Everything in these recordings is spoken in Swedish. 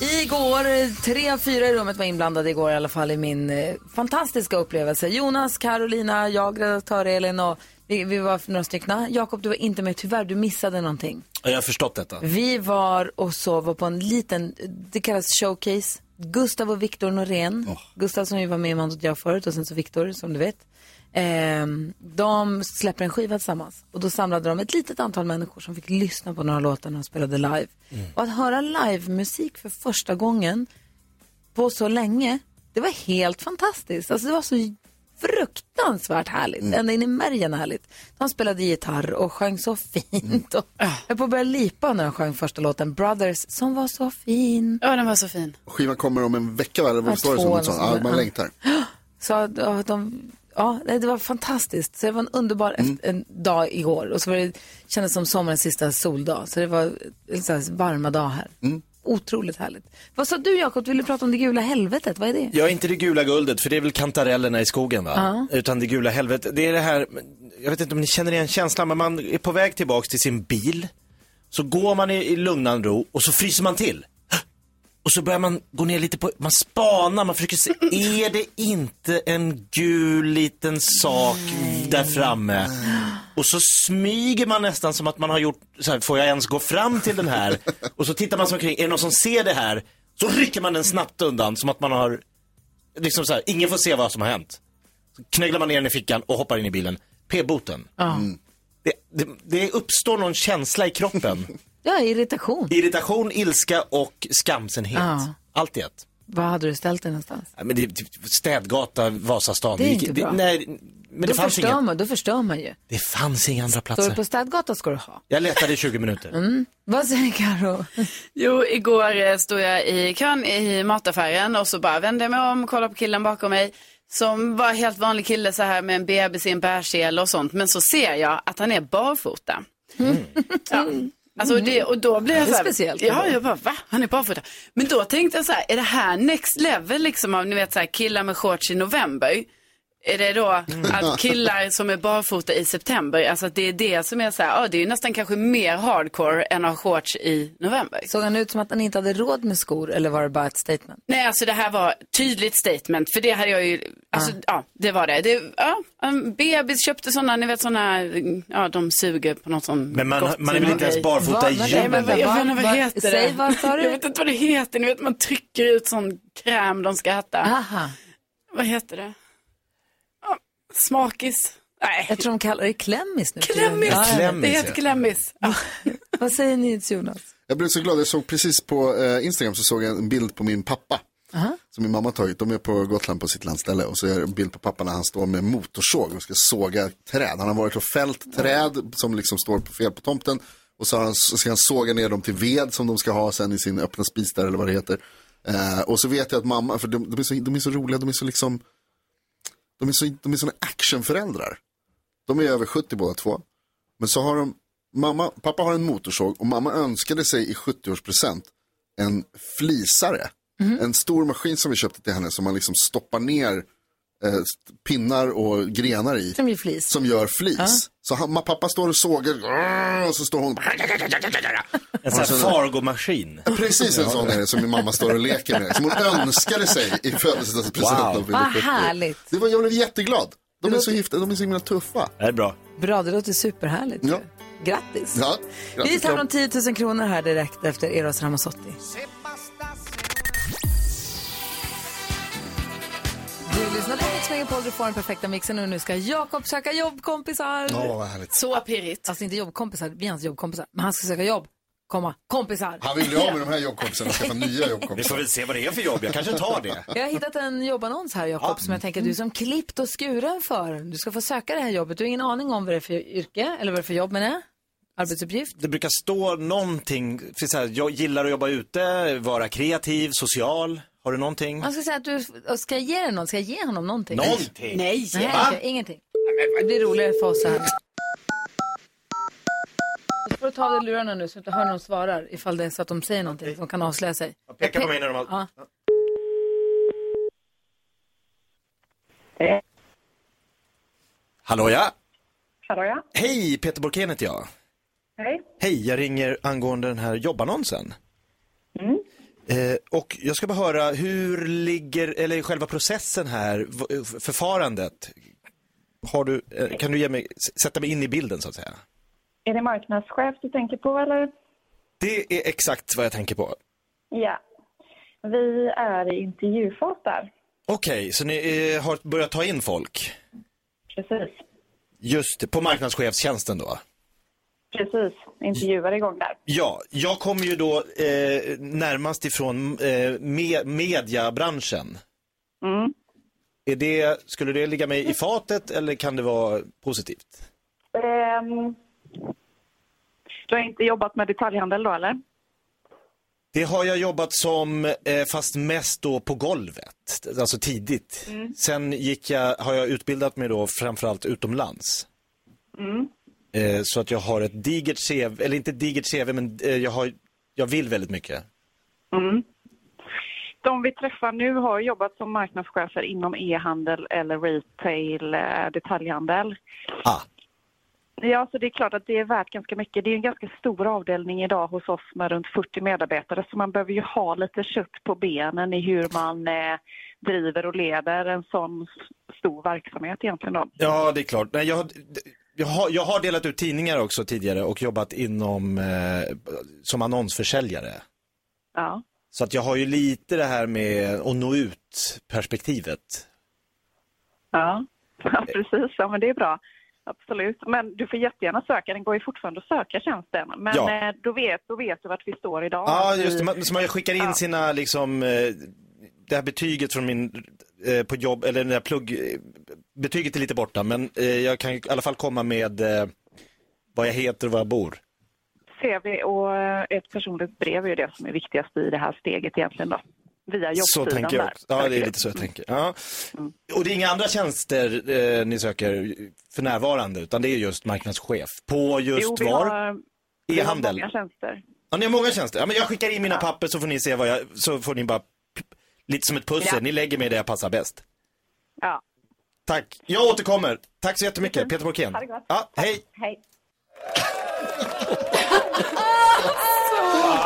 Igår, tre av fyra i rummet var inblandade igår i alla fall i min eh, fantastiska upplevelse. Jonas, Carolina, jag, redaktör Elin och vi, vi var några stycken. Jakob, du var inte med tyvärr, du missade någonting. Jag har förstått detta. Vi var och sov på en liten, det kallas showcase. Gustav och Viktor Norén. Gustav som ju var med i Måndag jag förut och sen så Viktor som du vet. Ehm, de släpper en skiva tillsammans och då samlade de ett litet antal människor som fick lyssna på några låtar när de spelade live. Och att höra livemusik för första gången på så länge, det var helt fantastiskt. Alltså det var så fruktansvärt härligt, ända in i märgen härligt. De spelade gitarr och sjöng så fint. Och jag höll på att börja lipa när de sjöng första låten, Brothers, som var så fin. Ja, den var så fin. Skivan kommer om en vecka va? Eller Ja, vad står det två som? Sånt? så. Ja, man Ja. längtar. Så ja, de, ja, det var fantastiskt. Så det var en underbar Mm. en dag igår. Och så var det, kändes som sommarens sista soldag. Så det var här varma dag här. Mm. Otroligt härligt. Vad sa du Jakob, vill du prata om det gula helvetet? Vad är det? Jag är inte det gula guldet, för det är väl kantarellerna i skogen va? Utan det gula helvetet, det är det här, jag vet inte om ni känner igen känslan, men man är på väg tillbaks till sin bil. Så går man i, i lugnan ro och så fryser man till. Och så börjar man gå ner lite på, man spanar, man försöker se, är det inte en gul liten sak där framme? Och så smyger man nästan som att man har gjort, så här, får jag ens gå fram till den här? Och så tittar man sig omkring, är det någon som ser det här? Så rycker man den snabbt undan som att man har, liksom så här, ingen får se vad som har hänt. Så knögglar man ner den i fickan och hoppar in i bilen. P-boten. Ja. Det, det, det uppstår någon känsla i kroppen. ja, irritation. Irritation, ilska och skamsenhet. Ja. Allt i ett. Vad hade du ställt dig någonstans? Ja, men det, det, städgata, Vasastan. Det är inte bra. nej, men då, det fanns, förstör inga, man, då förstör man ju. det fanns inga andra Står du platser. på städgata ska du ha. Jag letade i 20 minuter. Mm. Vad säger Karo? Jo, igår eh, stod jag i kön i mataffären och så bara vände jag mig om och kollade på killen bakom mig. Som var helt vanlig kille så här med en bebis i en bärsel och sånt. Men så ser jag att han är barfota. Ja. Alltså det, och då blir jag så här, speciellt Ja, jag bara, va? Han är barfota. Men då tänkte jag så här, är det här next level liksom av, ni vet så här, killar med shorts i november? Är det då att killar som är barfota i september, alltså att det är det som är så här, ja det är ju nästan kanske mer hardcore än att ha shorts i november. Såg han ut som att han inte hade råd med skor eller var det bara ett statement? Nej, alltså det här var tydligt statement, för det hade jag ju, alltså ja, det var det. det ja, en bebis köpte sådana, ni vet sådana, ja de suger på något sånt Men man, gott man är väl inte ens barfota i vad, jag vet inte vad heter säg det. vad sa du? Jag vet inte vad det heter, ni vet man trycker ut sån kräm de ska äta. Aha. Vad heter det? Smakis. Nej, Jag tror de kallar det klämmis nu. klämmis. Ja. Klämmis, det heter klämmis. Ja. Vad säger ni Jonas? Jag blev så glad, jag såg precis på eh, Instagram så såg jag en bild på min pappa. Som min mamma har tagit. De är på Gotland på sitt landställe och så är det en bild på pappa när han står med motorsåg och ska såga träd. Han har varit och fällt träd som liksom står på fel på tomten. Och så, han, så ska han såga ner dem till ved som de ska ha sen i sin öppna spis där eller vad det heter. Eh, och så vet jag att mamma, för de, de, är så, de är så roliga, de är så liksom, de är så, de är såna actionföräldrar. De är över 70 båda två. Men så har de, mamma, pappa har en motorsåg och mamma önskade sig i 70-årspresent en flisare. En stor maskin som vi köpte till henne som man liksom stoppar ner eh, pinnar och grenar i. Som gör flis. Som gör flis. Så han, pappa står och sågar och så står hon En sån här Fargo-maskin. Precis en sån är det som min mamma står och leker med. Som hon önskade sig i födelsedagspresent. Wow. Vad 70. härligt. Det var, jag blev jätteglad. De är så gifta, de är så himla tuffa. Det är bra. Bra, det låter superhärligt. Ja. Grattis. Ja, Vi grattis tar till om dem. 10 000 kronor här direkt efter Eros Ramazzotti. Lyssnar på Mix Megapol, du får den perfekta mixen och nu ska Jakob söka jobbkompisar. Ja, vad härligt. Så pirrigt. Alltså inte jobbkompisar, vi är hans jobbkompisar, men han ska söka jobb, komma, kompisar. Han vill bli av med de här jobbkompisarna och skaffa nya Vi får jobbkompisar. väl se vad det är för jobb, jag kanske tar det. Jag har hittat en jobbannons här Jakob som jag tänker att du är som klippt och skuren för. Du ska få söka det här jobbet, du har ingen aning om vad det är för yrke eller vad det är för jobb menar jag. Arbetsuppgift. Det brukar stå någonting, så här, jag gillar att jobba ute, vara kreativ, social. Har du någonting? Man ska säga att du, ska jag ge dig någon? Ska jag ge honom någonting? Någonting? Nej. Nej, okej, ingenting. Det blir roligare för oss så här. Du får ta av dig lurarna nu så att du inte hör när de svarar ifall det är så att de säger någonting som kan avslöja sig. Peka på mig när de har... Ja. Hallå ja! Hallå ja. Hej, Peter Borkén heter jag. Hej. Hej, jag ringer angående den här jobbannonsen. Eh, och jag ska bara höra, hur ligger, eller själva processen här, f- förfarandet? Har du, eh, kan du mig, sätta mig in i bilden så att säga? Är det marknadschef du tänker på eller? Det är exakt vad jag tänker på. Ja. Vi är i intervjufas där. Okej, så ni eh, har börjat ta in folk? Precis. Just det, på marknadschefstjänsten då? Precis. Intervjuar igång där. Ja, jag kommer ju då eh, närmast ifrån eh, me mediabranschen. Mm. Är det, skulle det ligga mig i fatet eller kan det vara positivt? Ehm, du har inte jobbat med detaljhandel då eller? Det har jag jobbat som, eh, fast mest då på golvet, alltså tidigt. Sen gick jag, har jag utbildat mig då framförallt utomlands. Eh, så att jag har ett digert CV, eller inte digert CV, men eh, jag, har, jag vill väldigt mycket. De vi träffar nu har jobbat som marknadschefer inom e-handel eller retail, eh, detaljhandel. Ah, Ja, så det är klart att det är värt ganska mycket. Det är en ganska stor avdelning idag hos oss med runt 40 medarbetare så man behöver ju ha lite kött på benen i hur man eh, driver och leder en sån stor verksamhet egentligen då. ja, det är klart. Nej, jag, jag, har, jag har delat ut tidningar också tidigare och jobbat inom, eh, som annonsförsäljare. Ja. Så att jag har ju lite det här med att nå ut perspektivet. Ja, ja precis. Ja, men det är bra. Absolut. Men du får jättegärna söka. Den går ju fortfarande att söka tjänsten. Men Ja. eh, då, vet, då vet du vart vi står idag. Ja, just det. Man, så man skickar in Ja. sina, liksom, eh, det här betyget från min, eh, på jobb, eller den där plugg, betyget är lite borta, men eh, jag kan i alla fall komma med eh, vad jag heter och var jag bor. CV och eh, ett personligt brev är ju det som är viktigast i det här steget egentligen då. Via Så jobbsidan tänker jag där. också. Ja, det är lite så jag du. tänker. Ja. Och det är inga andra tjänster eh, ni söker för närvarande, utan det är just marknadschef. På just Jo, vi var? har, vi har E-handel? många tjänster. Ja, ni har många tjänster. Ja, men jag skickar in mina papper så får ni se vad jag, så får ni bara, lite som ett pussel, Ja. ni lägger mig där jag passar bäst. Ja. Tack. Jag återkommer. Tack så jättemycket. Peter Borkén. Ha det gott. Ja, hej. Hej.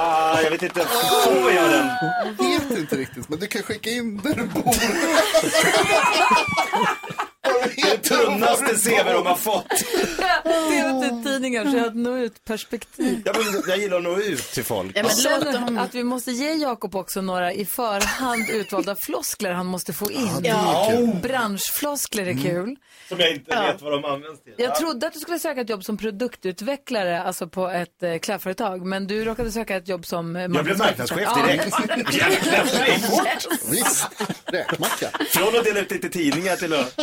Ah, jag vet inte, får jag den? Jag vet inte riktigt, men du kan skicka in där du bor. Det är det tunnaste CV de har fått. Delat ut tidningar så att nå ut perspektiv. Jag, men, jag gillar att nå ut till folk. Ja, men låt dem... att vi måste ge Jakob också några i förhand utvalda floskler han måste få in. Ja. Branschfloskler är kul. Som jag inte vet vad de används till. Jag trodde att du skulle söka ett jobb som produktutvecklare, alltså på ett eh, klädföretag, men du råkade söka ett jobb som eh, Jag blev marknadschef Ja. direkt. Jäklar, det fort. Visst, räkmacka. Från att dela ut lite tidningar till att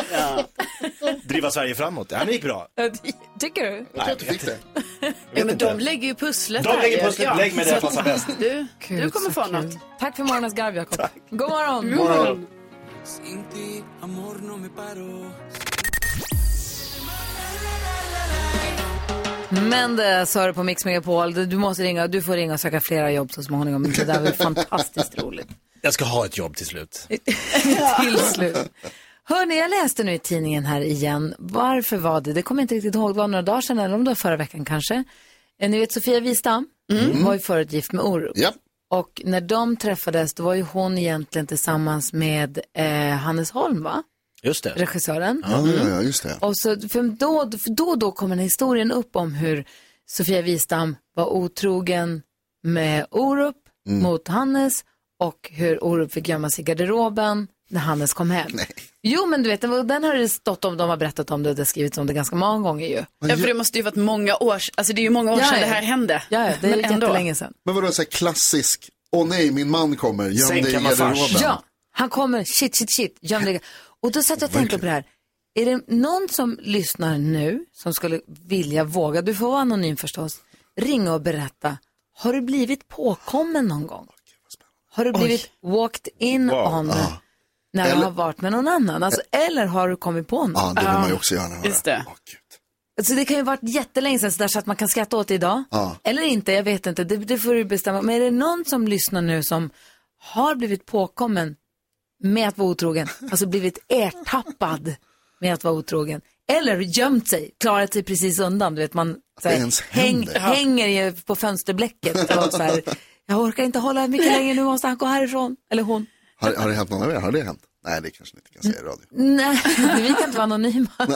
driva Sverige framåt. Det här gick bra. Tycker du? Jag tror att du fick det. Ja, men de lägger ju pusslet De lägger pusslet, Ja, lägg mig där jag passar bäst. Du, Gud, du kommer få kul. något. Tack för morgonens garv, Jakob. God morgon. Morgon. Men det sa du på Mix Megapol, du du måste ringa, du får ringa och söka flera jobb så småningom. Det där var fantastiskt roligt. Jag ska ha ett jobb till slut. Till slut. Hörni, jag läste nu i tidningen här igen. Varför var det? Det kommer jag inte riktigt ihåg. Det var några dagar sedan eller om det var förra veckan kanske. Eh, Ni vet Sofia Wistam var ju förut gift med Orup. Ja, Och när de träffades då var ju hon egentligen tillsammans med eh, Hannes Holm va? Just det. Regissören. ja, ja, ja, just det. Och så, för då, för då och då kommer den historien upp om hur Sofia Wistam var otrogen med Orup mot Hannes och hur Orup fick gömma sig i garderoben när Hannes kom hem. Jo, men du vet, den har det stått om, de har berättat om det, det har skrivits om det ganska många gånger ju. Ja, för det måste ju varit många år, alltså det är ju många år Ja, sedan ja. det här hände. Ja, det är Men jättelänge sedan. Men vadå, så här klassisk, åh nej, min man kommer, göm dig i garderoben. Ja, han kommer, shit, shit, shit, göm dig. Och då satt jag och tänkte på det här. Är det någon som lyssnar nu som skulle vilja våga, du får vara anonym förstås, ringa och berätta. Har du blivit påkommen någon gång? Har du blivit walked in on när du Eller- har varit med någon annan? Alltså, eller har du kommit på någon? Ja, det vill man ju också gärna höra. Just det. Åh. Alltså det kan ju ha varit jättelänge sedan så, där, så att man kan skratta åt det idag. Ja. Eller inte, jag vet inte. Det, det får du bestämma. Men är det någon som lyssnar nu som har blivit påkommen med att vara otrogen, alltså blivit ertappad med att vara otrogen, eller gömt sig, klarat sig precis undan, du vet man så här, det ens häng, hänger på fönsterblecket och så här, jag orkar inte hålla mycket längre, nu måste han gå härifrån, eller hon. Har, har det hänt någon av er? Har det hänt? Nej, det kanske ni inte kan säga i radio. Nej, vi kan inte vara anonyma.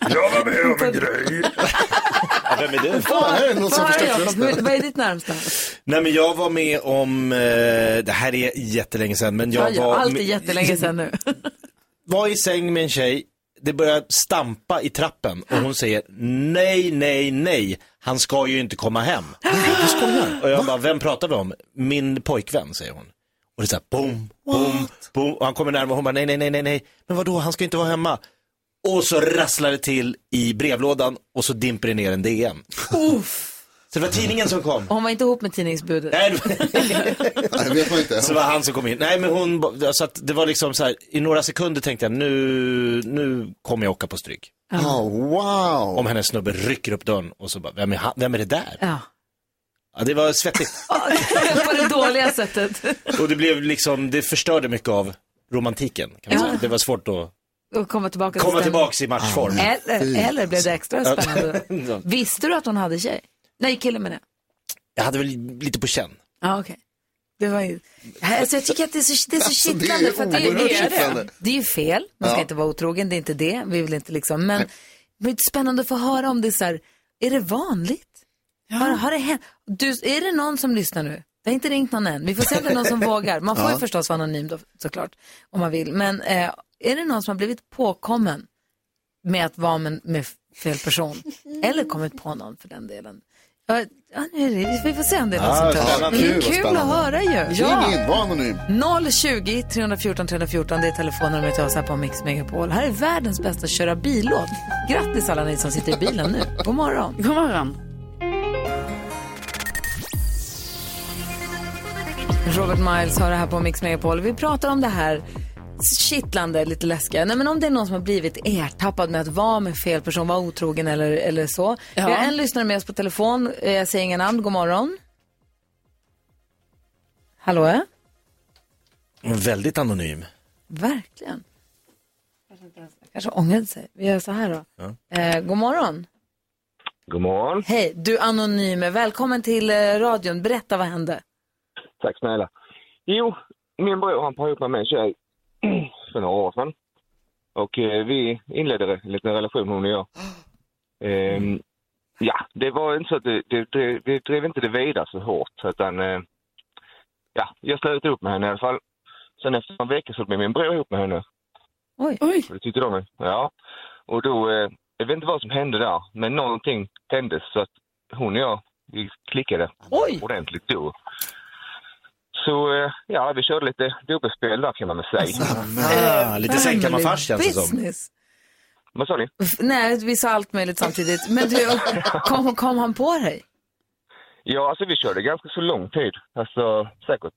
Jag var med om en grej. Ja, vem är det? Fan, här är det någon som Vad är, förstört Jakob? rösten. vad är ditt närmsta? Nej men jag var med om, eh, det här är jättelänge sedan, men jag Ja, var, allt är jättelänge sedan nu. var i säng med en tjej, det börjar stampa i trappen och hon säger nej, nej, nej, han ska ju inte komma hem. Och jag bara, vem pratar vi om? Min pojkvän, säger hon. Och det är så här, boom, boom, boom. Och han kommer närmare och hon bara, nej, nej, nej, nej, nej. Men vadå, han ska ju inte vara hemma. Och så rasslar det till i brevlådan och så dimper det ner en DN. Så det var tidningen som kom. Och hon var inte ihop med tidningsbudet. Nej, det- Nej, vet man inte. så det var han som kom in. Nej men hon, så att det var liksom så här, i några sekunder tänkte jag nu, nu kommer jag åka på stryk. Oh, wow. Om hennes snubbe rycker upp dörren och så bara, vem är, han, vem är det där? Ja. Ja, det var svettigt. På det dåliga sättet. Och det blev liksom, det förstörde mycket av romantiken. Kan man Ja. säga. Det var svårt att Och komma tillbaka till komma tillbaks i matchform. Eller, eller blev det extra spännande? Visste du att hon hade tjej? Nej, kille med det. Jag hade väl lite på känn. Ja, okej. Det var ju... Alltså, jag tycker att det är så, det är så Alltså, det är kittlande. för att det, är kittlande. det. det är ju fel. Man ska Ja. inte vara otrogen. Det är inte det. Vi vill inte liksom. Men det är spännande att få höra om det är så här. Är det vanligt? Har, har det hänt? Du, är det någon som lyssnar nu? Det har inte ringt någon än. Vi får se om det är någon som vågar. Man får ju förstås vara anonym då, såklart. Om man vill. Men eh, är det någon som har blivit påkommen med att vara med, med fel person? Eller kommit på någon för den delen? Ja, ja, nu är det, vi får se om det är Ja, som tar spännande. Det är kul att höra ju. Ring in, var anonym. 020 314 314, det är telefonnumret till oss här på Mix Megapol. Här är världens bästa köra bil-låt. Grattis alla ni som sitter i bilen nu. God morgon. God morgon. Robert Miles har det här på Mix Megapol. Vi pratar om det här kittlande, lite läskiga. Nej, men om det är någon som har blivit ertappad med att vara med fel person, vara otrogen eller, eller så. Ja. Vi har en lyssnare med oss på telefon. Eh, Jag säger inga namn. God morgon. Hallå? ja? Väldigt anonym. Verkligen. Kanske, ångrade sig. Vi gör så här då. Eh, god morgon. God morgon. Hej, du anonyme. Välkommen till eh, radion. Berätta vad hände. Tack snälla. Jo, min bror han par ihop med mig en tjej för några år sedan. Och eh, vi inledde en liten relation hon och jag. Ehm, ja, det var inte så att det, det, det, vi drev inte det vidare så hårt. Utan, eh, ja, jag slöt upp med henne i alla fall. Sen efter en vecka så blev min bror ihop med henne. Oj. Det tyckte de. Ja. Och då, eh, jag vet inte vad som hände där, men någonting hände så att hon och jag, vi klickade Oj. ordentligt då. Så eh, ja, vi körde lite dubbelspel där kan man väl säga. Ah, lite sängkammarfars känns det som. Vad sa ni? Nej, vi sa allt möjligt samtidigt. Men du, kom, kom han på dig? Ja, alltså vi körde ganska så lång tid. Alltså säkert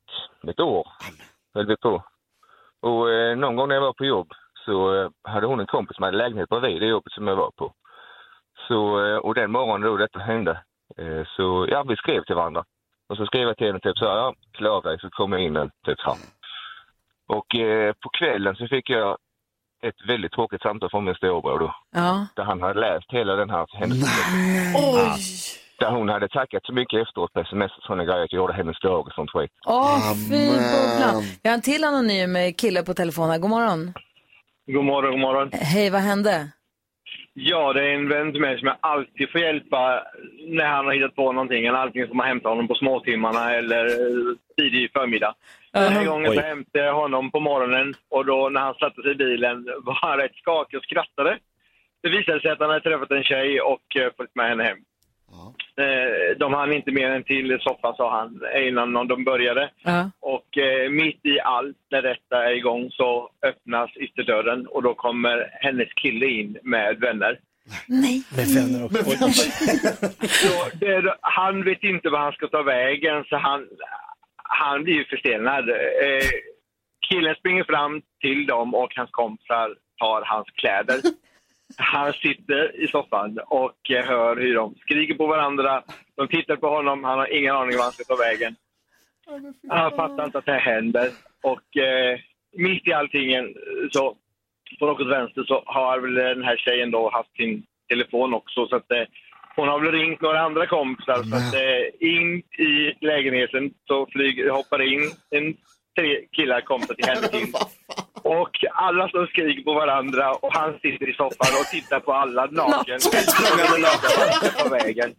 ett år höll vi på. Och eh, någon gång när jag var på jobb så eh, hade hon en kompis som hade lägenhet bredvid det jobbet som jag var på. Så, eh, och den morgonen då detta hände eh, så ja, vi skrev till varandra. Och så skrev jag till henne typ så här, ja, klä av dig så kommer jag in en, typ så här. Och eh, på kvällen så fick jag ett väldigt tråkigt samtal från min storebror då. Ja. Där han hade läst hela den här händelsen. Oj. Där hon hade tackat så mycket efteråt på sms och sådana grejer att jag gjorde hennes dag och sånt skit. Åh, fy bubblan. Jag har en till anonym kille på telefonen. God morgon. God morgon, god morgon. Hej, vad hände? Ja, det är en vän till mig som jag alltid får hjälpa när han har hittat på någonting. Eller allting får man hämta honom på småtimmarna eller eh, tidig förmiddag. Den här gången så hämtade jag honom på morgonen och då när han satte sig i bilen var han rätt skakig och skrattade. Det visade sig att han hade träffat en tjej och eh, följt med henne hem. Eh, De hann inte mer än till soffan sa han innan de började. Ja. Och eh, mitt i allt när detta är igång så öppnas ytterdörren och då kommer hennes kille in med vänner. Nej. Med vänner och... Oj. Så det, han vet inte vad han ska ta vägen så han, han blir ju förstelnad. Eh, killen springer fram till dem och hans kompisar tar hans kläder. Han sitter i soffan och eh, hör hur de skriker på varandra. De tittar på honom, han har ingen aning var han ska ta vägen. Han fattar inte att det här händer. Och eh, mitt i allting så på något vänster så har väl den här tjejen då haft sin telefon också. Så att, eh, hon har väl ringt några andra kompisar. Så att, eh, in i lägenheten så flyger, hoppar in en tre killar kompisar till henne till. Och alla som skriker på varandra och han sitter i soffan och tittar på alla naken. på vägen.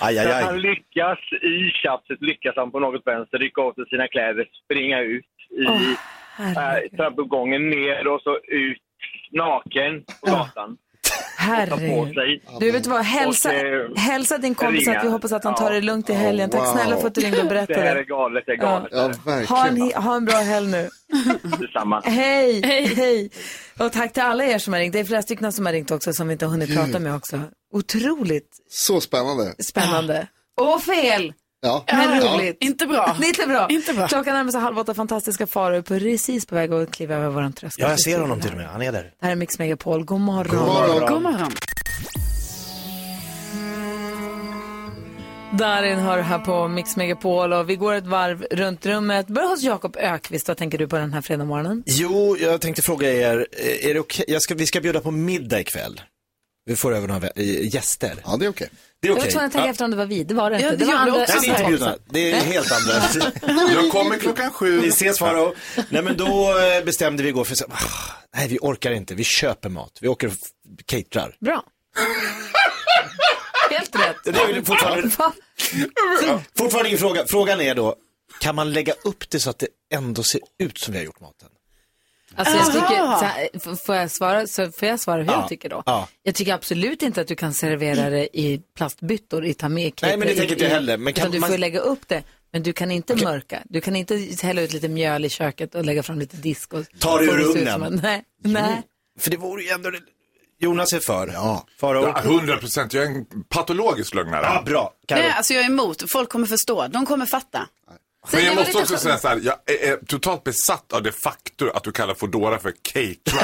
Aj, aj, Så han aj. lyckas, i tjafset lyckas han på något vänster rycka åt sig sina kläder, springa ut i äh, trappuppgången ner och så ut naken på gatan. Herregud. Du vet vad, hälsa, Och, eh, hälsa din kompis ringa. att vi hoppas att han tar Ja. det lugnt i helgen. Tack Wow. snälla för att du ringde och Det här är berättade. galet, det är galet. Ja, Ha en, ha en bra helg nu. Detsamma. Hej, hej. Och tack till alla er som har ringt. Det är flera stycken som har ringt också som vi inte har hunnit prata med också. Otroligt Så spännande. spännande. Och fel, Ja. men Ja. roligt. Inte bra. Lite bra. Inte bra. Klockan närmar sig halv åtta. Fantastiska faror precis på väg att kliva över våran tröskel. Ja, jag ser honom till och med. Han är där. Det här är Mix Megapol. God morgon. God morgon. God morgon. Darin hör här på Mix Megapol och vi går ett varv runt rummet. Börjar hos Jakob Ökvist. Vad tänker du på den här fredag morgonen? Jo, jag tänkte fråga er, eh, är det? Jag ska, vi ska bjuda på middag ikväll. Vi får över några eh, gäster. Ja, det är okej. Det är Jag var okej. tvungen att tänka efter om det var vi. Det var det Ja, inte. det Det var andra, det är inte bjudna. Det är helt andra. Jag kommer klockan sju. Vi ses Farao. Nej men då eh, bestämde vi igår för så, ah, nej vi orkar inte, vi köper mat. Vi åker och caterar. Bra. Helt rätt. Det är fortfarande, fortfarande ingen fråga. Frågan är då, kan man lägga upp det så att det ändå ser ut som vi har gjort maten? Alltså jag tycker, så här, får, jag svara, så får jag svara hur Ja. jag tycker då? Ja. Jag tycker absolut inte att du kan servera det i plastbyttor, i ta med Nej, men det tänker inte jag heller. Men kan utan du man- får lägga upp det. Men du kan inte mörka. Du kan inte hälla ut lite mjöl i köket och lägga fram lite disk. Och Ta det ur ugnen. Nej, nej. För det vore ju ändå, Jonas är för. Ja. Farao. Ja, 100 procent. Jag är en patologisk lögnare. Ja, bra. Karo. Nej, alltså jag är emot. Folk kommer förstå. De kommer fatta. Men det jag måste också så- säga så här, jag är, är totalt besatt av det faktum att du kallar Foodora för cake.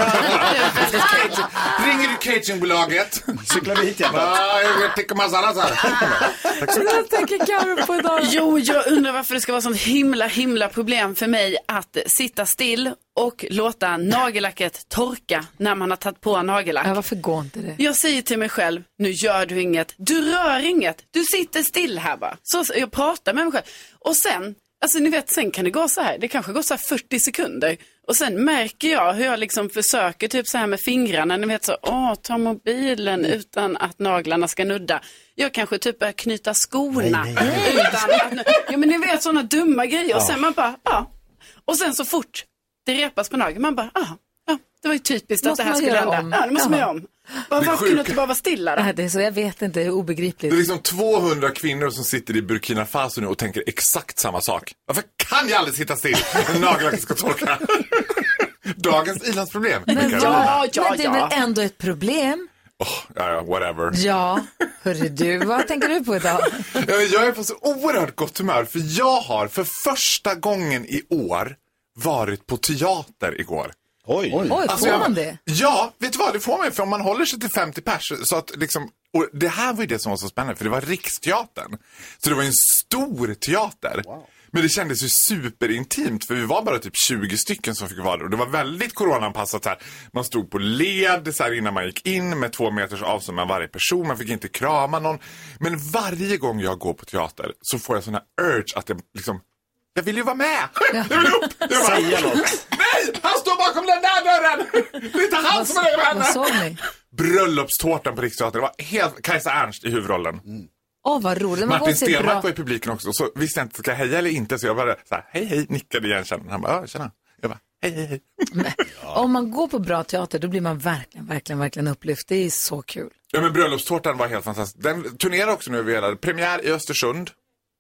Ringer du cateringbolaget? Cyklar vi hit igen? Ja, jag tycker masala så här. Vad tänker Carro på idag? Jo, jag undrar varför det ska vara sånt himla, himla problem för mig att sitta still och låta nagellacket torka när man har tagit på nagellack. Ja, varför går inte det? Jag säger till mig själv, nu gör du inget, du rör inget, du sitter still här bara. Så så jag pratar med mig själv. Och sen, alltså ni vet, sen kan det gå så här, det kanske går så här 40 sekunder. Och sen märker jag hur jag liksom försöker typ så här med fingrarna, ni vet så, åh, ta mobilen utan att naglarna ska nudda. Jag kanske typ börjar knyta skorna. Utan att, ja men ni vet sådana dumma grejer. Och sen man bara, ja. Och sen så fort det repas på nageln, man bara, ja, ja, det var ju typiskt att Måste det här skulle hända. om? Ja, det måste man göra om. Varför kunde du inte bara vara stilla då? Nej, det är så, jag vet inte, det är obegripligt. Det är liksom 200 kvinnor som sitter i Burkina Faso nu och tänker exakt samma sak. Varför kan jag aldrig sitta still när nagellacket ska torka? Dagens ilandsproblem. Men. Ja, ja, men det är väl ändå ett problem? Åh, ja, ja, whatever. Ja, hörru du, vad tänker du på idag? Jag är på så oerhört gott humör för jag har för första gången i år varit på teater igår. Oj. Oj, Alltså, får man det? Ja, vet du vad? Det får man för om man håller sig till 50 pers. Så att liksom, och det här var ju det som var så spännande för det var Riksteatern. Så det var en stor teater. Men det kändes ju superintimt för vi var bara typ 20 stycken som fick vara där. Och det var väldigt coronaanpassat så här. Man stod på led så här innan man gick in med två meters avstånd mellan varje person. Man fick inte krama någon. Men varje gång jag går på teater så får jag sån här urge att jag liksom jag vill ju vara med! Jag vill upp! Jag bara, Säga något. Bakom den där dörren! Det är inte han som är med henne! Bröllopstårtan på Riksteatern. Det var helt Kajsa Ernst i huvudrollen. Åh, vad roligt. Man går Martin Stenmarck var i publiken också. Så visste jag inte, ska jag heja eller inte? Så jag bara så här, hej hej, nickade igenkännande. Han bara, ja, tjena. Jag bara, hej hej hej. Om man går på bra teater, då blir man verkligen, verkligen, verkligen upplyft. Det är så kul. Ja men bröllopstårtan var helt fantastisk. Den turnerar också nu över hela, premiär i Östersund.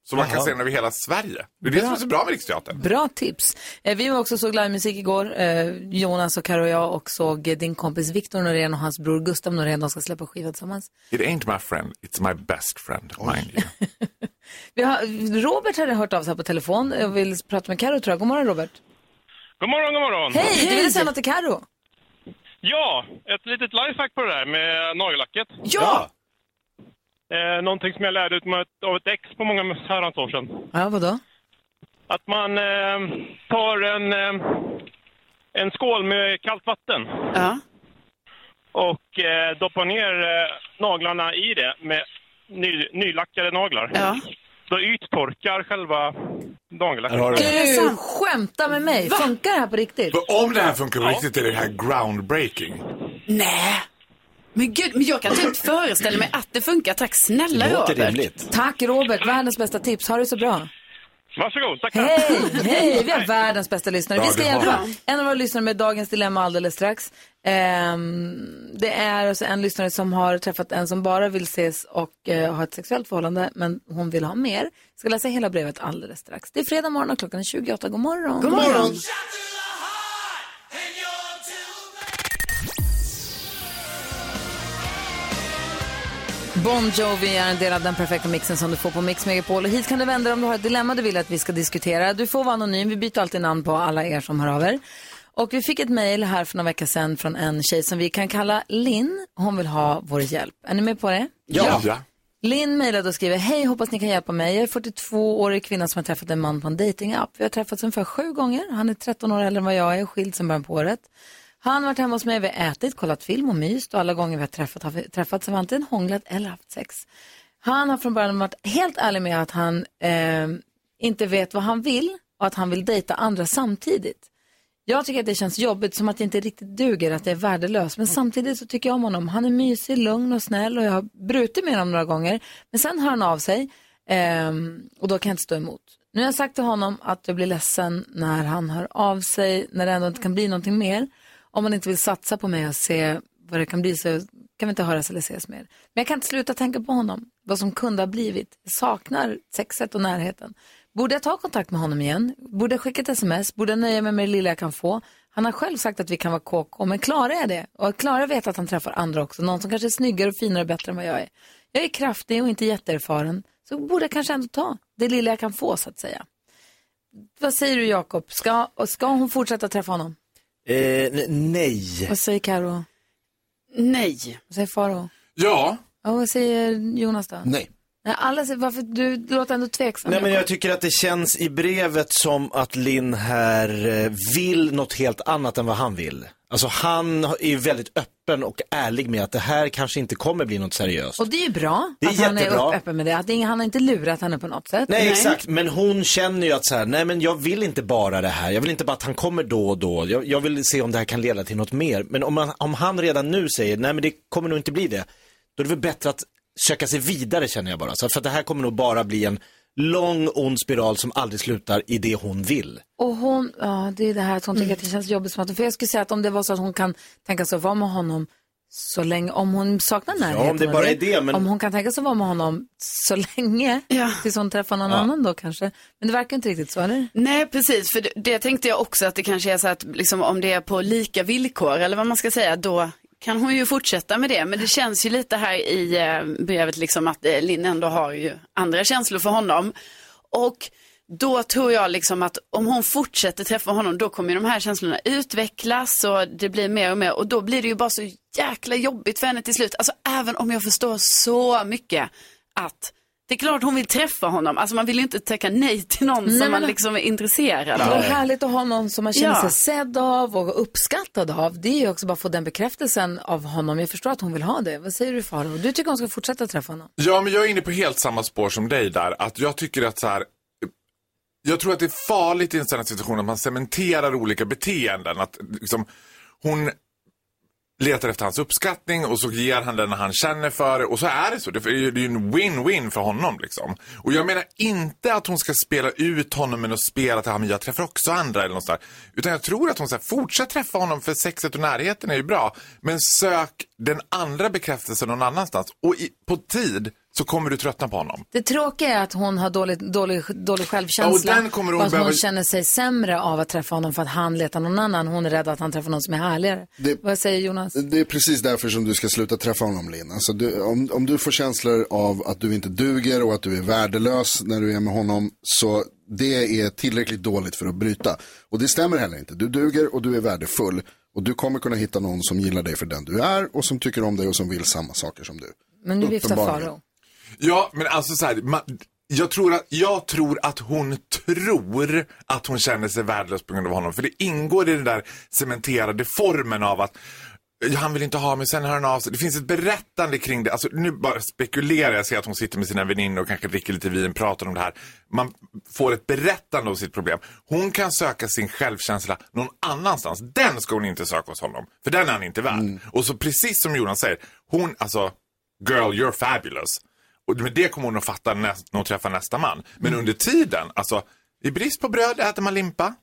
Så man kan Jaha. se den över hela Sverige. Det är det som är så bra med Riksteatern. Bra tips. Eh, vi var också såg livemusik igår, eh, Jonas och Karo och jag, och såg eh, din kompis Viktor Norén och hans bror Gustav Norén. De ska släppa skiva tillsammans. It ain't my friend, it's my best friend, mind you. Vi har, Robert hade hört av sig på telefon och vill prata med Karo tror jag. God morgon Robert. God morgon, god morgon. Hej, du ville säga något till Karo? Ja, ett litet lifehack på det där med nagellacket. Ja! Eh, någonting som jag lärde ut med ett, av ett ex på många herrans år sedan. Ja, vadå? Att man eh, tar en, eh, en skål med kallt vatten Ja. och eh, doppar ner eh, naglarna i det med ny, nylackade naglar. Ja. Då yttorkar själva nagellacket. Här har du det. Du skämtar med mig. Funkar det här på riktigt? För om det här funkar på riktigt är det här groundbreaking. Nej. Men gud, men jag kan inte föreställa mig att det funkar. Tack snälla Det låter Robert. rimligt. Tack Robert, världens bästa tips. Ha det så bra. Varsågod, tackar. Hej, hej! Vi har världens bästa lyssnare. Ja, Vi ska har hjälpa en av våra lyssnare med dagens dilemma alldeles strax. Ehm, det är alltså en lyssnare som har träffat en som bara vill ses och eh, ha ett sexuellt förhållande, men hon vill ha mer. Jag ska läsa hela brevet alldeles strax. Det är fredag morgon och klockan är 28. God morgon. God morgon. Bon Jovi är en del av den perfekta mixen som du får på Mix Megapol. Och hit kan du vända dig om du har ett dilemma du vill att vi ska diskutera. Du får vara anonym, vi byter alltid namn på alla er som hör av er. Och vi fick ett mejl här för några veckor sedan från en tjej som vi kan kalla Linn. Hon vill ha vår hjälp. Är ni med på det? Ja. ja. Linn mejlade och skriver, hej hoppas ni kan hjälpa mig. Jag är 42-årig kvinna som har träffat en man på en datingapp. Vi har träffats ungefär sju gånger. Han är 13 år äldre än vad jag är och skild sedan början på året. Han har varit hemma hos mig, vi har ätit, kollat film och myst och alla gånger vi har träffat, har vi träffats har vi antingen hånglat eller haft sex. Han har från början varit helt ärlig med att han eh, inte vet vad han vill och att han vill dejta andra samtidigt. Jag tycker att det känns jobbigt, som att det inte riktigt duger, att det är värdelöst. Men samtidigt så tycker jag om honom. Han är mysig, lugn och snäll och jag har brutit med honom några gånger. Men sen hör han av sig eh, och då kan jag inte stå emot. Nu har jag sagt till honom att jag blir ledsen när han hör av sig, när det ändå inte kan bli någonting mer. Om man inte vill satsa på mig och se vad det kan bli så kan vi inte höras eller ses mer. Men jag kan inte sluta tänka på honom, vad som kunde ha blivit. Jag saknar sexet och närheten. Borde jag ta kontakt med honom igen? Borde jag skicka ett sms? Borde jag nöja mig med det lilla jag kan få? Han har själv sagt att vi kan vara KK, men klarar jag det? Och klarar jag vet att han träffar andra också, någon som kanske är snyggare och finare och bättre än vad jag är. Jag är kraftig och inte jätteerfaren, så borde jag kanske ändå ta det lilla jag kan få så att säga. Vad säger du Jakob? Ska, ska hon fortsätta träffa honom? Eh, nej. Vad säger Karo? Nej. Vad säger Faro? Ja. Och vad säger Jonas då? Nej. Nej, alla säger, varför, du, du låter ändå tveksam. Nej men jag tycker att det känns i brevet som att Linn här eh, vill något helt annat än vad han vill. Alltså han är väldigt öppen och ärlig med att det här kanske inte kommer bli något seriöst. Och det är ju bra Det är att han är jättebra. öppen med det. Att det han har inte lurat henne på något sätt. Nej, exakt, men hon känner ju att så här, nej men jag vill inte bara det här, jag vill inte bara att han kommer då och då, jag, jag vill se om det här kan leda till något mer. Men om, man, om han redan nu säger, nej men det kommer nog inte bli det, då är det väl bättre att söka sig vidare känner jag bara. Så för att det här kommer nog bara bli en lång ond spiral som aldrig slutar i det hon vill. Och hon, ja det är det här att hon tycker att det känns jobbigt som att, för jag skulle säga att om det var så att hon kan tänka sig att vara med honom så länge, om hon saknar närheten. om det bara är det, men- Om hon kan tänka sig att vara med honom så länge, Ja. tills hon träffar någon annan då kanske. Men det verkar inte riktigt så, eller? Nej, precis. För det, det tänkte jag också att det kanske är så att liksom, om det är på lika villkor eller vad man ska säga, då kan hon ju fortsätta med det. Men det känns ju lite här i eh, brevet liksom att eh, Linn ändå har ju andra känslor för honom. Och då tror jag liksom att om hon fortsätter träffa honom då kommer ju de här känslorna utvecklas och det blir mer och mer och då blir det ju bara så jäkla jobbigt för henne till slut. Alltså även om jag förstår så mycket att det är klart hon vill träffa honom. Alltså man vill ju inte tacka nej till någon Nej, som man liksom är intresserad Det är av. härligt att ha någon som man känner Ja. sig sedd av och uppskattad av. Det är ju också bara att få den bekräftelsen av honom. Jag förstår att hon vill ha det. Vad säger du Farao? Du tycker hon ska fortsätta träffa honom? Ja, men jag är inne på helt samma spår som dig där. Att jag tycker att så här, jag tror att det är farligt i en sån här situation att man cementerar olika beteenden. Att liksom, hon letar efter hans uppskattning och så ger han den när han känner för det. Och så är det så. Det är ju en win-win för honom. Liksom. Och jag menar inte att hon ska spela ut honom med att spela till, "Ja, jag träffar också andra eller något. Utan jag tror att hon ska fortsätta träffa honom för sexet och närheten är ju bra. Men sök den andra bekräftelsen någon annanstans. Och i, på tid så kommer du tröttna på honom. Det tråkiga är att hon har dålig, dålig, dålig självkänsla. Ja, och den kommer hon att hon behöva- känner sig sämre av att träffa honom för att han letar någon annan. Hon är rädd att han träffar någon som är härligare. Det- Vad säger Jonas? Det är precis därför som du ska sluta träffa honom, Linn. Alltså, du, om, om du får känslor av att du inte duger och att du är värdelös när du är med honom, så det är tillräckligt dåligt för att bryta. Och det stämmer heller inte. Du duger och du är värdefull. Och du kommer kunna hitta någon som gillar dig för den du är och som tycker om dig och som vill samma saker som du. Men nu viftar. Faro. Ja, men alltså så här, man, jag, tror att, jag tror att hon tror att hon känner sig värdelös på grund av honom. För det ingår i den där cementerade formen av att "Ja, han vill inte ha mig, sen hör han av sig. Det finns ett berättande kring det. Alltså, nu bara spekulerar jag, ser att hon sitter med sina väninnor och kanske dricker lite vin, pratar om det här. Man får ett berättande av sitt problem. Hon kan söka sin självkänsla någon annanstans. Den ska hon inte söka hos honom, för den är han inte värd. Och så precis som Jonas säger, hon, alltså, girl you're fabulous. Och det kommer hon att fatta näst, när hon träffar nästa man. Men under tiden, alltså, i brist på bröd äter man limpa.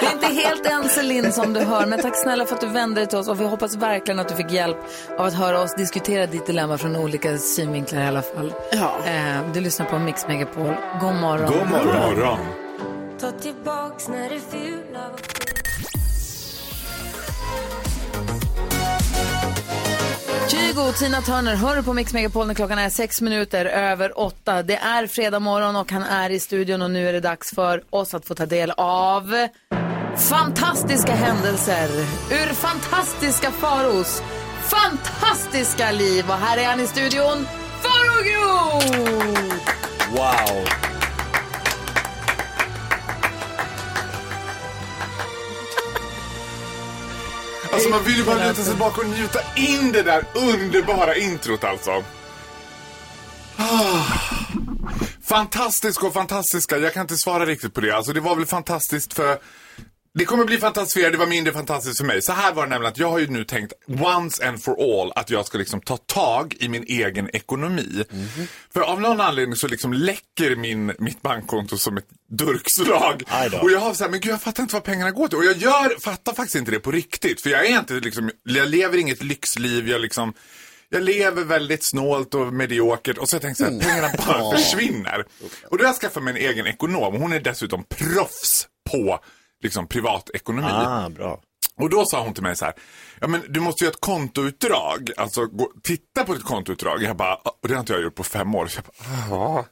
Det är inte helt ense Linn som du hör, men tack snälla för att du vände dig till oss och vi hoppas verkligen att du fick hjälp av att höra oss diskutera ditt dilemma från olika synvinklar i alla fall. Ja. Eh, du lyssnar på Mix Megapol. God morgon. God morgon. Morgon. Ta tillbaks när det fula Kygo och Tina Turner hör du på Mix Megapol när klockan är sex minuter över åtta. Det är fredag morgon och han är i studion och nu är det dags för oss att få ta del av fantastiska händelser ur fantastiska Faros fantastiska liv. Och här är han i studion, Faro Groth! Wow. Alltså man vill ju bara luta sig tillbaka och njuta in det där underbara introt alltså. Ah. Fantastisk och fantastiska, jag kan inte svara riktigt på det. Alltså det var väl fantastiskt för det kommer bli fantastiskt för er, det var mindre fantastiskt för mig. Så här var det nämligen att jag har ju nu tänkt once and for all att jag ska liksom ta tag i min egen ekonomi. För av någon anledning så liksom läcker min, mitt bankkonto som ett durkslag. Och jag har så här, men gud jag fattar inte vad pengarna går till. Och jag gör, fattar faktiskt inte det på riktigt. För jag är inte liksom, jag lever inget lyxliv, jag liksom jag lever väldigt snålt och mediokert och så jag tänkt så här, pengarna bara försvinner. Och då har jag skaffat mig en egen ekonom. Hon är dessutom proffs på liksom privatekonomi. Ah, bra. Och då sa hon till mig så här, ja men du måste göra ett kontoutdrag, alltså gå, titta på ditt kontoutdrag. Jag bara, och det har inte jag gjort på fem år. Så jag bara, ja,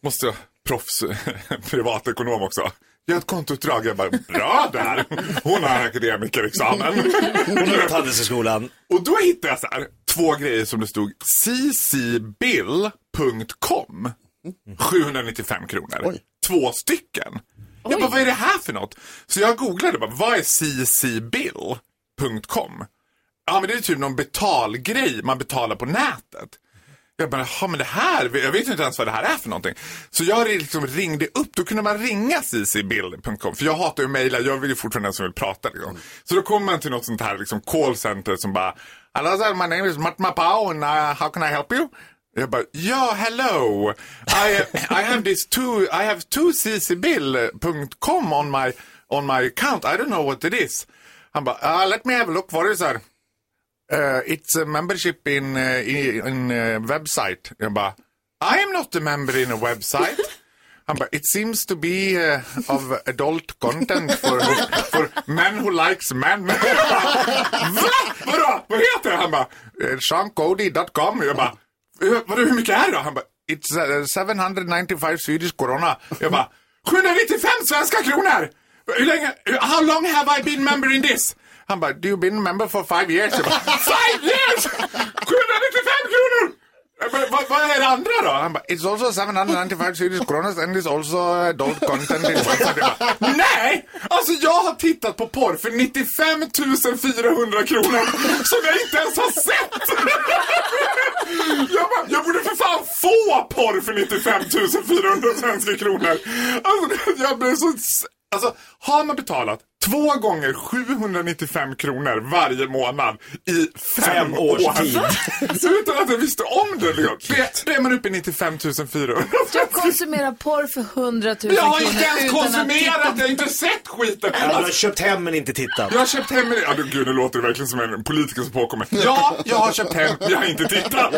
måste jag, proffs, privatekonom också. Gör ett kontoutdrag. Jag bara, bra där. Hon har akademikerexamen. Hon har gått Handelshögskolan. Och då hittade jag så här, två grejer som det stod ccbill.com. 795 kronor. Oj. Två stycken. Jag bara, vad är det här för något? Så jag googlade bara, vad är ccbill.com? Ja, men det är typ någon betalgrej man betalar på nätet. Jag bara, ja men det här, jag vet inte ens vad det här är för någonting. Så jag liksom ringde upp, då kunde man ringa ccbill.com. För jag hatar ju att mejla, jag vill ju fortfarande den som vill prata. Liksom. Så då kommer man till något sånt här liksom callcenter som bara, Hello sir, my name is Matt Mapao and uh, how can I help you? Jag bara, ja, hello. I, I have this two, I have two ccbill.com on my, on my account. I don't know what it is. Han bara, uh, let me have a look. What is that? Uh, it's a membership in, uh, in, uh, website. Jag bara, I am not a member in a website. Han bara, it seems to be uh, of adult content for, for men who likes men. Va? Vadå? Vad heter det? Han bara, uh, seancody.com. Jag bara, "Eh, vadå, hur mycket är det då? Han bara, it's uh, 795 Swedish corona. Jag bara, 795 svenska kronor! Hur länge, how long have I been member in this? Han bara, do you been member for five years? Jag bara, five years! 795 kronor! Vad, vad är det andra då? Han bara, it's also 795 Swedish kronas and it's also adult content. in website." Jag bara, Nej! Alltså jag har tittat på porr för 95 400 kronor som jag inte ens har sett! Jag, bara, jag borde för fan få porr för 95 400 svenska kronor. Alltså, jag blev så... Alltså, har man betalat två gånger 795 kronor varje månad i fem, Fem års år tid. utan att jag visste om det. Liksom. Det, det är man uppe i 95 400. Jag konsumerar porr för 100 000 Jag har kronor inte ens konsumerat, jag har inte sett skiten. Ja, du har Alltså, köpt hem men inte tittat. jag har köpt hem en... Ja, du, gud, nu låter det verkligen som en politiker som påkommer. Ja, jag har köpt hem, men jag har inte tittat.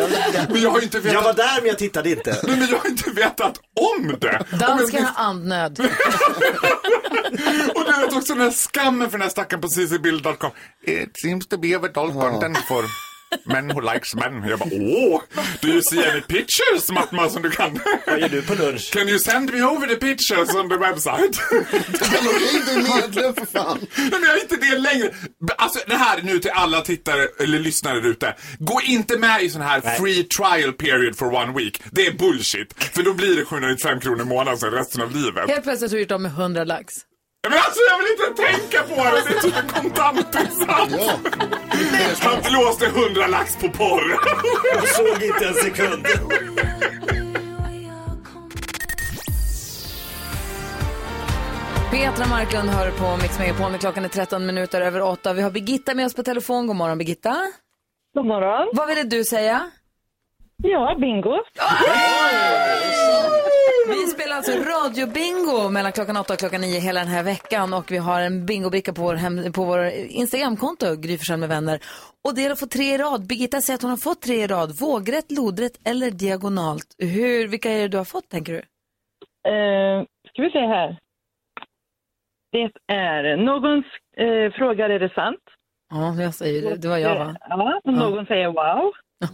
Men jag har inte vetat... Jag var där men jag tittade inte. Nej, men jag har inte vetat om det. Jag- Dansken har andnöd. Och du vet också den här skammen för den här stackaren på ccbild.com. It seems to be of adult content for... Men who likes men. Jag bara, åh, do you see any pictures Mattman som du kan? Vad gör du på lunch? Can you send me over the pictures on the website? Du är medlem för fan. Nej, men jag är inte det längre. Alltså det här är nu till alla tittare eller lyssnare ute. Gå inte med i sån här free trial period for one week. Det är bullshit. För då blir det 795 kronor i månaden sen resten av livet. Helt plötsligt har du gjort av med 100 lax. Men alltså jag vill inte tänka på det. Det är typ en kontantinsats. Ja. Han blåste 100 lax på porr. Jag såg inte en sekund. Petra Marklund hör på Mix Megapol när klockan är 13 minuter över 8. Vi har Birgitta med oss på telefon. God morgon Birgitta. God morgon. Vad ville du säga? Ja, bingo. Vi spelar alltså radiobingo mellan klockan 8 och klockan 9 hela den här veckan och vi har en bingobricka på vår, hem, på vår Instagramkonto, Gry med vänner. Och det är att få tre i rad. Birgitta säger att hon har fått tre i rad. Vågrätt, lodrätt eller diagonalt. Hur, vilka är det du har fått tänker du? Eh, ska vi se här. Det är, någon eh, frågar är det sant? Ja, jag säger det. Det var jag va? Ja, någon säger wow.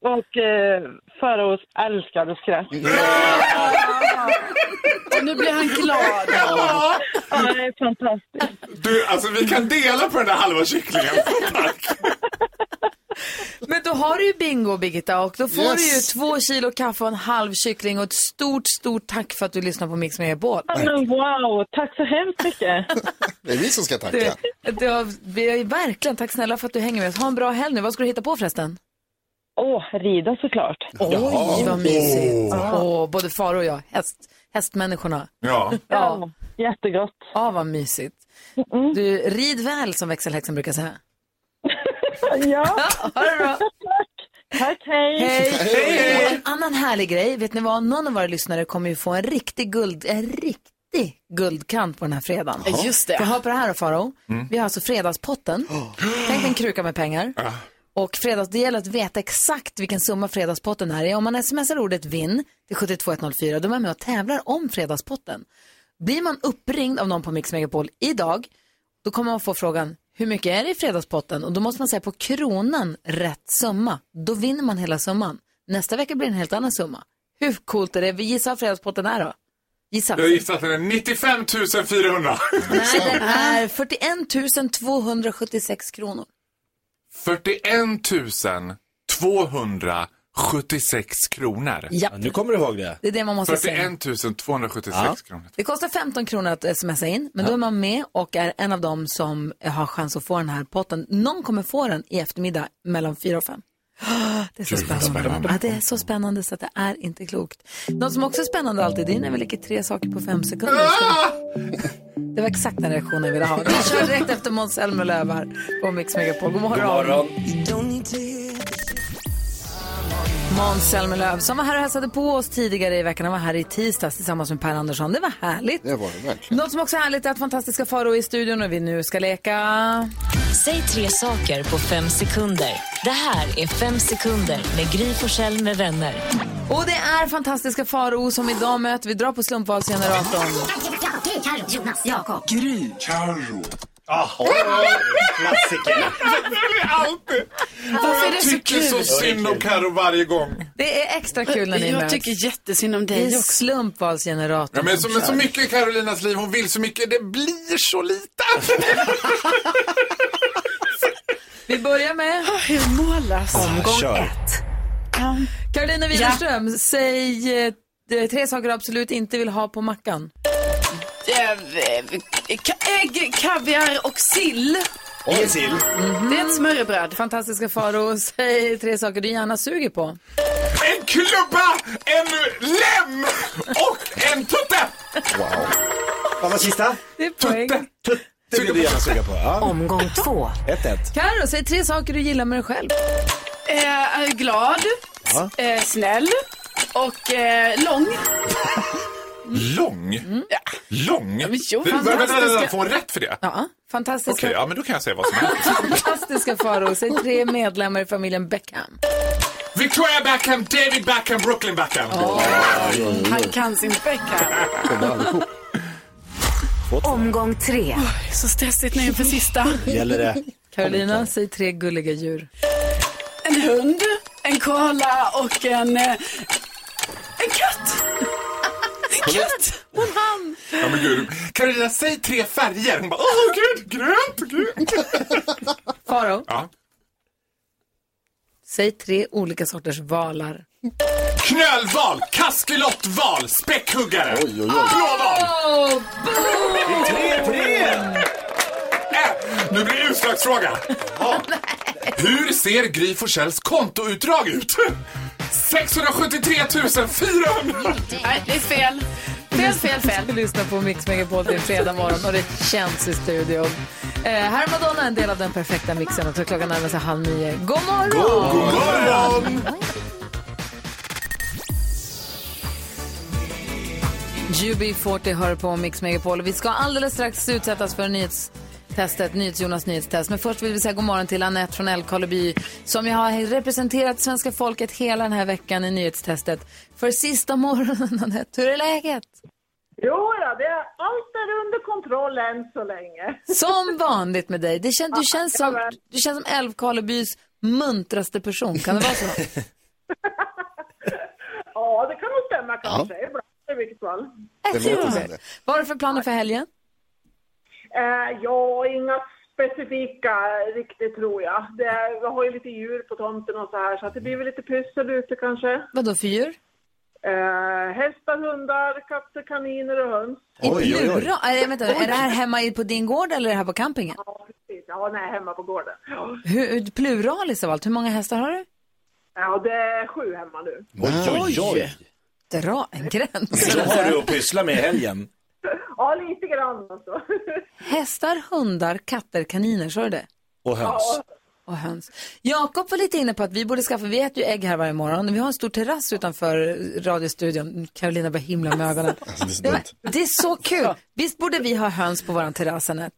och eh, Faraos älskade skratt. Och nu blir han glad. Ja, det är fantastiskt. Du, alltså vi kan dela på den där halva kycklingen. Tack. Men då har du ju bingo Birgitta och då får Yes. du ju två kilo kaffe och en halv kyckling och ett stort, stort tack för att du lyssnar på Mix Megapol. Men wow, tack så hemskt mycket. Det är vi som ska tacka. Det, det har, vi är verkligen, tack snälla för att du hänger med oss. Ha en bra helg nu. Vad ska du hitta på förresten? Åh, rida såklart. Oj, vad mysigt. Åh, både far och jag, häst, hästmänniskorna. Ja. Ja, jättegott. Ja, vad mysigt. Du, rid väl som växelhäxan brukar säga. Ja, Ha det bra. tack, hej. Hej! Och en annan härlig grej, vet ni vad? Någon av våra lyssnare kommer ju få en riktig guld, en riktig guldkant på den här fredagen. Just det. För hör på det här då, Faro. Vi har alltså fredagspotten. Tänk dig en kruka med pengar. Och fredags, det gäller att veta exakt vilken summa fredagspotten är. Om man smsar ordet vinn till 72104, då är man med och tävlar om fredagspotten. Blir man uppringd av någon på Mix Megapol idag, då kommer man få frågan hur mycket är det i fredagspotten? Och då måste man säga på kronan rätt summa. Då vinner man hela summan. Nästa vecka blir det en helt annan summa. Hur coolt är det? Vi gissar vad fredagspotten är då. Gissa. Jag gissar att den är 95 400. Nej, den är 41 276 kronor. 41 276 kronor. Ja, Ja, nu kommer du ihåg det. det är det man måste säga. 41 276 Ja. kronor. Det kostar 15 kronor att smsa in, men då är man med och är en av dem som har chans att få den här potten. Någon kommer få den i eftermiddag mellan 4 och 5. Det är så spännande. Ja, det är så spännande så att det är inte klokt. Något som också är spännande alltid, det är när vi leker tre saker på fem sekunder. Det var exakt den reaktionen jag ville ha. Vi kör direkt efter Måns Zelmerlöw här på Mix Megapol. God morgon. God morgon. Måns Zelmerlöw som var här och hälsade på oss tidigare i veckan. Han var här i tisdags tillsammans med Per Andersson. Det var härligt. Det var det verkligen. Något som också är härligt är att fantastiska Faro är i studion och vi nu ska leka... Säg tre saker på fem sekunder. Det här är Fem sekunder med Gry Forssell med vänner. Och det är fantastiska Faro som idag möter. Vi drar på slumpvalsgeneratorn. Klassiker. Alltid. Varför är det Jag så tycker så synd om Karo varje gång. Det är extra kul när ni Jag möts. tycker jättesynd om Det dig är också. slumpvalsgeneratorn. Ja, men så, som men så mycket i Carolinas liv, hon vill så mycket, det blir så lite. Vi börjar med Hur målas? omgång kör. ett. Carolina Widerström, säg eh, tre saker du absolut inte vill ha på mackan. Eh, ka- Ägg, kaviar och sill. Och en sill. Det är ett smörrebröd. Fantastiska Faro, säg tre saker du gärna suger på. En klubba, en lem och en tutte. Vad var sista? Det är poäng. Det vill du gärna suga på. Ja. Omgång två. 1-1. Karo, säg tre saker du gillar med dig själv. Eh, glad, Ja. eh, snäll och eh, lång. Lång? Lång? men jo, Det- vänta, vänta, vänta, Får hon rätt för det? Ja, fantastiska, Okej, ja men då kan jag säga vad som helst. fantastiska Faro, säg tre medlemmar i familjen Beckham. Victoria Beckham, David Beckham, Brooklyn Beckham. Han kan sin Beckham. Omgång tre. Så stressigt nu inför sista. Gäller det Carolina, säg tre gulliga djur. En hund, en koala och en... eh! Och en hand. Ja, men gud. Carolina, säg tre färger. Hon bara, åh gud, grönt, gult. Faro, Ja. säg tre olika sorters valar. Knölval, kaskelotval, späckhuggare, Oj, oj, oj. blåval. Tre, tre! Äh, nu blir det utslagsfråga. Ja. Hur ser Gry Forssells kontoutdrag ut? 673 400. Nej, det är fel. Fel, fel, fel. Du lyssnar på Mix Megapol till fredag morgon och det känns i studion. Eh, här är Madonna, en del av den perfekta mixen. Och så klockan närmar sig halv nio. God morgon! God morgon! UB40 hör på Mix Megapol. Vi ska alldeles strax utsättas för nyhetstestet, NyhetsJonas nyhetstest. Men först vill vi säga god morgon till Anette från Älvkarleby som jag har representerat svenska folket hela den här veckan i nyhetstestet. För sista morgonen, Anette, hur är läget? Jo, då, det är, allt är under kontroll än så länge. Som vanligt med dig. Det kän, du, känns som, du känns som Älvkarlebys muntraste person. Kan det vara så? Ja, det kan nog stämma kanske. Ibland i vilket fall. Det låter som det. Vad har du för planer för helgen? Eh, ja, inga specifika riktigt tror jag. Det, vi har ju lite djur på tomten och så här så att det blir väl lite pyssel ute kanske. Vad då för djur? Eh, hästar, hundar, katter, kaniner och höns. I plural? Äh, vänta, är det här hemma i- på din gård eller är det här på campingen? Ja, precis. Ja, nej, hemma på gården. Ja. Hur, pluralis av allt. Hur många hästar har du? Ja, det är sju hemma nu. Oj, oj, oj. Dra en gräns. Vad har du att pyssla med i helgen? Ja, lite grann alltså. Hästar, hundar, katter, kaniner, sa du det? Och höns. Och höns. Jakob var lite inne på att vi borde skaffa, vi äter ju ägg här varje morgon. Vi har en stor terrass utanför radiostudion. Carolina börjar himla med ögonen. Alltså, det är så Det, var, dumt. det är så kul. Visst borde vi ha höns på våran terrass, Anette?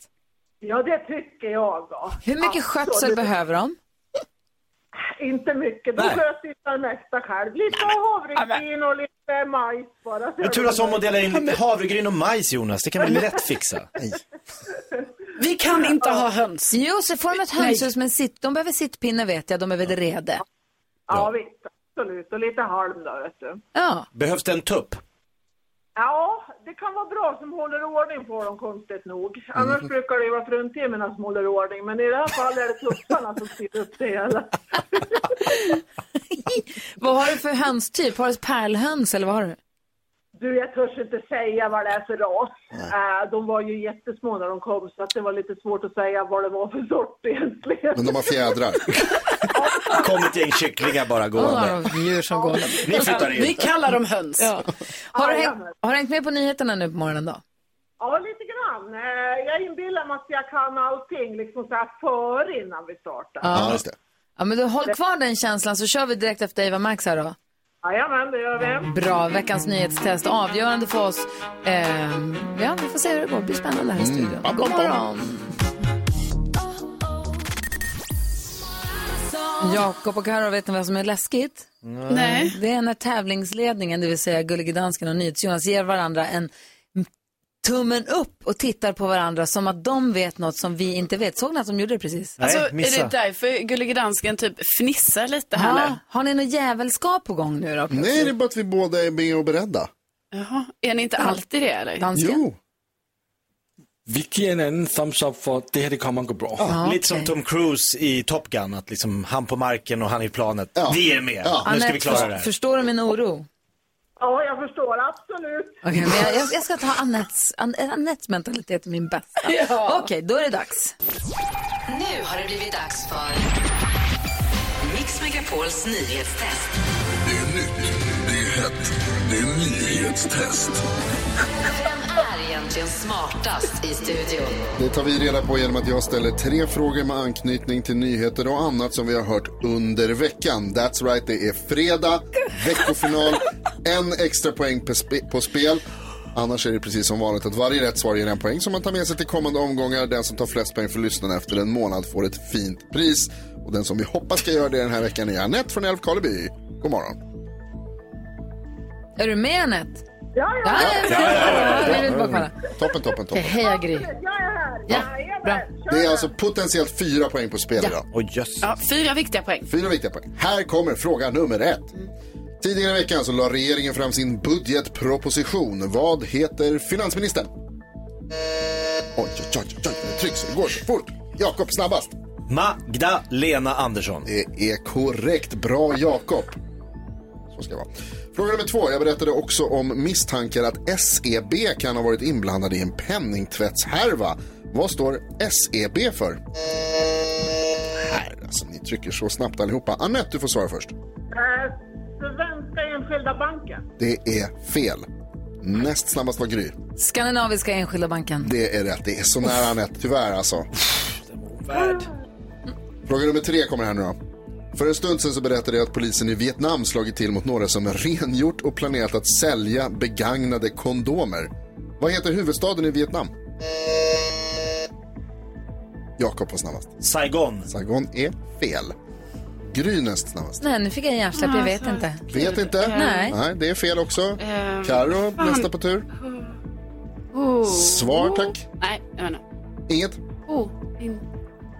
Ja, det tycker jag. Då. Hur mycket skötsel Absolut. behöver de? Inte mycket. De Nej. sköter det mesta själv. Lite havregryn och lite majs bara. Men turas om att dela in havregryn och majs Jonas, det kan vi lätt fixa. Vi kan inte ha höns. Jo, så får de ett hönshus med en sitt. De behöver sittpinne vet jag, de behöver rede. Ja, visst. Absolut. Och lite halm då, vet du. Ja. Behövs det en tupp? Ja, det kan vara bra som håller ordning på dem konstigt nog. Annars Mm. brukar det ju vara fruntimmerna som håller ordning. Men i det här fallet är det tupparna som styr upp det hela. Vad har du för hönstyp? Har du pärlhöns eller vad har du? Du, jag törs inte säga vad det är för ras. Äh, de var ju jättesmå när de kom så att det var lite svårt att säga vad det var för sort egentligen. Men de har fjädrar. Kom ett gäng kycklingar bara gående. Ja, djur som går. Ni flyttar in. Vi kallar dem höns. Ja. Har, du hängt, har du hängt med på nyheterna nu på morgonen då? Ja, lite grann. Eh, Jag inbillar mig att jag kan allting liksom så här före innan vi startar. Ja, just det. Ja, men du håll kvar den känslan så kör vi direkt efter Eva Max här då. Jajamän, det gör vi. Bra, veckans nyhetstest avgörande för oss. Ehm, ja, vi får se hur det går. Det blir spännande här i studion. God morgon! Jakob och Karo, vet ni vad som är läskigt? Nej. Det är när tävlingsledningen, det vill säga Gullige Dansken och NyhetsJonas, ger varandra en tummen upp och tittar på varandra som att de vet något som vi inte vet. Såg ni att de gjorde det precis? Alltså, är det därför Gullige Dansken typ fnissar lite här Ja, nu? har ni något jävelskap på gång nu då? Nej, det är bara att vi båda är med och beredda. Jaha, är ni inte alltid det eller? Dansken? Jo. Vi ger en anden thumbs up för det här det kommer att gå bra. Ja, lite som Tom Cruise i Top Gun, att liksom han på marken och han i planet. Vi är med, nu ska vi klara det här. Förstår du min oro? Ja, jag förstår absolut. Okej, men jag, jag, jag ska ta Anettes, An- Anettes mentalitet är min bästa. Ja. Okej, då är det dags. Nu har det blivit dags för Mix Megapols nyhetstest. Det är nytt, det är hett, det är nyhetstest. Vem är egentligen smartast i studion? Det tar vi reda på genom att jag ställer tre frågor med anknytning till nyheter och annat som vi har hört under veckan. That's right, det är fredag, veckofinal, en extra poäng på, spe- på spel. Annars är det precis som vanligt att varje rätt svar ger en poäng som man tar med sig till kommande omgångar. Den som tar flest poäng för lyssnarna efter en månad får ett fint pris. Och den som vi hoppas ska göra det den här veckan är Anette från Älvkarleby. God morgon. Är du med Anette? Ja, ja. Ja, ja, ja, bara kolla. Toppen, toppen, toppen. är här. Ja, bra. Det är alltså potentiellt fyra poäng på spel Ja. idag. Oj, jösses. Ja, fyra viktiga poäng. Fyra viktiga poäng. Här kommer fråga nummer ett. Tidigare i veckan så la regeringen fram sin budgetproposition. Vad heter finansministern? Oj, oj, oj, oj, det trycks. Det går så fort. Jakob, snabbast. Magdalena Andersson. Det är korrekt. Bra, Jakob. Så ska det vara. Fråga nummer två. Jag berättade också om misstankar att SEB kan ha varit inblandade i en penningtvättshärva. Vad står SEB för? Här, alltså ni trycker så snabbt allihopa. Anette, du får svara först. Svenska Enskilda Banken. Det är fel. Näst snabbast var Gry. Skandinaviska Enskilda Banken. Det är rätt. Det är så nära Anette, tyvärr alltså. Fråga nummer tre kommer här nu då. För en stund sedan så berättade jag att polisen i Vietnam slagit till mot några som rengjort och planerat att sälja begagnade kondomer. Vad heter huvudstaden i Vietnam? Jakob var snabbast. Saigon. Saigon är fel. Gry näst snabbast. Nej, nu fick jag en hjärnsläpp, jag vet inte. Vet inte? Nej. Nej, det är fel också. Ehm, Karo fan. nästa på tur. Oh. Svar tack. Nej, jag vet inte. Inget? Oh. In...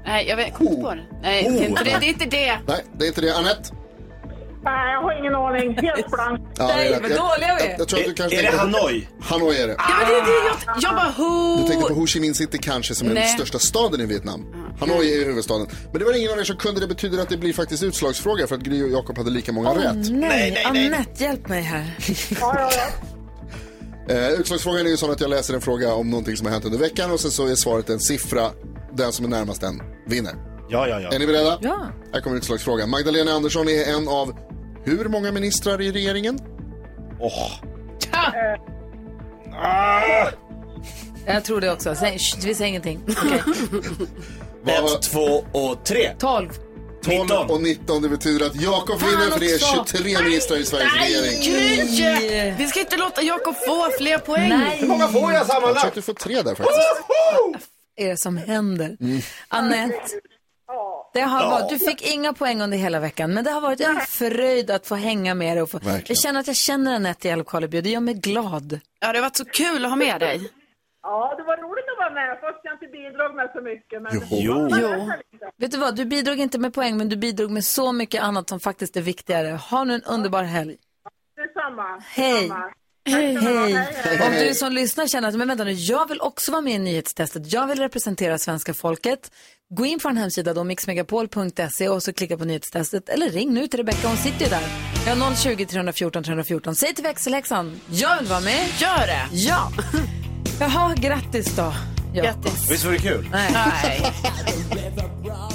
Nej, jag vet kommer inte på det. Nej, det, är inte det, det är inte det. Nej, det är inte det. Anette? Nej, jag har ingen aning. Helt blank. Ja, det är rätt. vad dåliga vi är. Jag, jag tror att du kanske Är det på- Hanoi? Hanoi är det. Ja, men det är det jag, jag bara ho. Du tänkte på Ho Chi Minh City kanske som är den Nej. största staden i Vietnam. Hanoi är huvudstaden. Men det var ingen av er som kunde det. betyder att det blir faktiskt utslagsfråga för att Gry och Jakob hade lika många rätt. Nej, Anette, hjälp mig här. Ja, ja, ja. Eh, utslagsfrågan är ju sån att jag läser en fråga om någonting som har hänt under veckan och sen så är svaret en siffra. Den som är närmast den vinner. Ja, ja, ja. Är ni beredda? Ja. Här kommer utslagsfrågan. Magdalena Andersson är en av hur många ministrar i regeringen? Åh. Jag tror det också. Säg, sh, vi säger ingenting. Okej. Ett, två och tre. 12. 12 och 19. Det betyder att Jakob vinner för det är 23 ministrar i Sveriges regering. Gry! Vi ska inte låta Jakob få fler poäng. Nej. Hur många får jag Jag tror sammanlagt? att du får tre där faktiskt. Vad är det som händer? Anette, det har varit, du fick inga poäng under hela veckan, men det har varit en fröjd att få hänga med dig. Och få, Verkligen. jag känner att jag känner Anette i Älvkarleby det gör mig glad. Ja, det har varit så kul att ha med dig. ja, det var roligt att vara med. Fast jag inte bidrog med så mycket. Men Jo. Jo. Vet du vad, du bidrog inte med poäng, men du bidrog med så mycket annat som faktiskt är viktigare. Ha nu en underbar helg. Detsamma. Hej. Detsamma. Hej, hej. hej. Om du som lyssnar känner att men vänta nu, jag vill också vara med i nyhetstestet. Jag vill representera svenska folket. Gå in på en hemsida då, mixmegapol.se och så klicka på nyhetstestet. Eller ring nu till Rebecka, hon sitter ju där. Jag har 020 314 314. Säg till växelhäxan, jag vill vara med. Gör det. Ja. Jaha, grattis då. Ja. Grattis. Visst var det kul? Nej. Nej.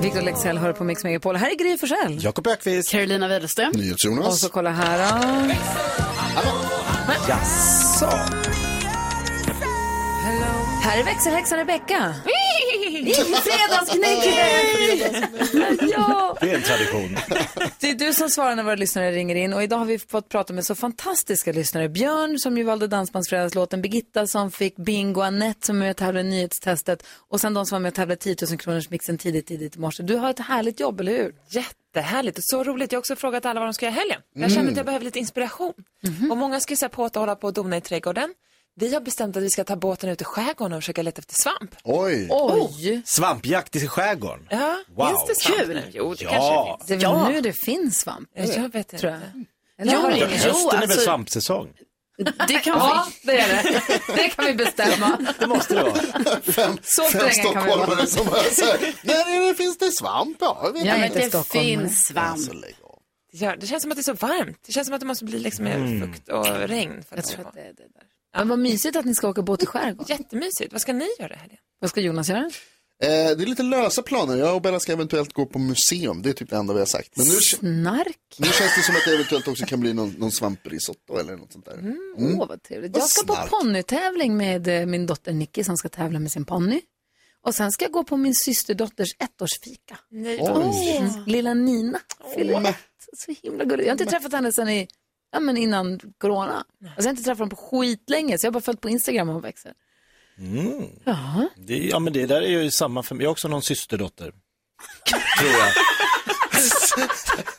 Victor Lexell hör på Mix Megapol. Här är Gry Forssell. Jakob Ökvist. Carolina Widerström. Och NyhetsJonas. så kolla här då. Jaså? Här är växelhäxan Rebecka. Fredagsknäcket! ja. Det är en tradition. Det är du som svarar när våra lyssnare ringer in och idag har vi fått prata med så fantastiska lyssnare. Björn som ju valde Dansbandsfredagslåten, Birgitta som fick bingo, Annette som är med och tävlar i nyhetstestet och sen de som var med och tävlade 10 000 kronors mixen tidigt, tidigt i morse. Du har ett härligt jobb, eller hur? Jättehärligt och så roligt. Jag har också frågat alla vad de ska göra i helgen. Jag Mm. känner att jag behöver lite inspiration. Och många skissar på att hålla på och dona i trädgården. Vi har bestämt att vi ska ta båten ut i skärgården och försöka leta efter svamp. Oj. Oj! Svampjakt i skärgården. Ja, Wow. finns det svamp Kul. nu? Jo, det Ja. kanske Det är finns. väl Ja. nu det finns svamp? Jag vet inte. Tror jag. Eller Jo, det? Hösten är väl alltså- svampsäsong? Det kan Ja, det är det. Det kan vi bestämma. Det måste det vara. Fem, Så fem vi stockholmare som säger, när finns det svamp? Ja, jag är inte. det finns svamp. Alltså, av. Det, det känns som att det är så varmt. Det känns som att det måste bli liksom mer fukt och regn. För Jag tror att det är det där. Men vad mysigt att ni ska åka båt i skärgården. Jättemysigt. Vad ska ni göra i helgen? Vad ska Jonas göra? Eh, det är lite lösa planer. Jag och Bella ska eventuellt gå på museum. Det är typ det enda vi har sagt. Men nu, Snark? nu känns det som att det eventuellt också kan bli någon, någon svamprisotto eller något sånt där. Mm. Åh, vad trevligt. Vad Jag ska på snark. ponnytävling med eh, min dotter Nicky som ska tävla med sin ponny. Och sen ska jag gå på min systerdotters ettårsfika. Nej, Oj. Mm. Lilla Nina fyller ett. Så himla gulligt. Jag har inte träffat henne sedan i, ja, men innan corona. Alltså, jag har inte träffat henne på skitlänge, så jag har bara följt på Instagram och hon växer. Mm. Ja. Det, ja, men det där är ju samma för mig. Jag har också någon systerdotter. Tror jag.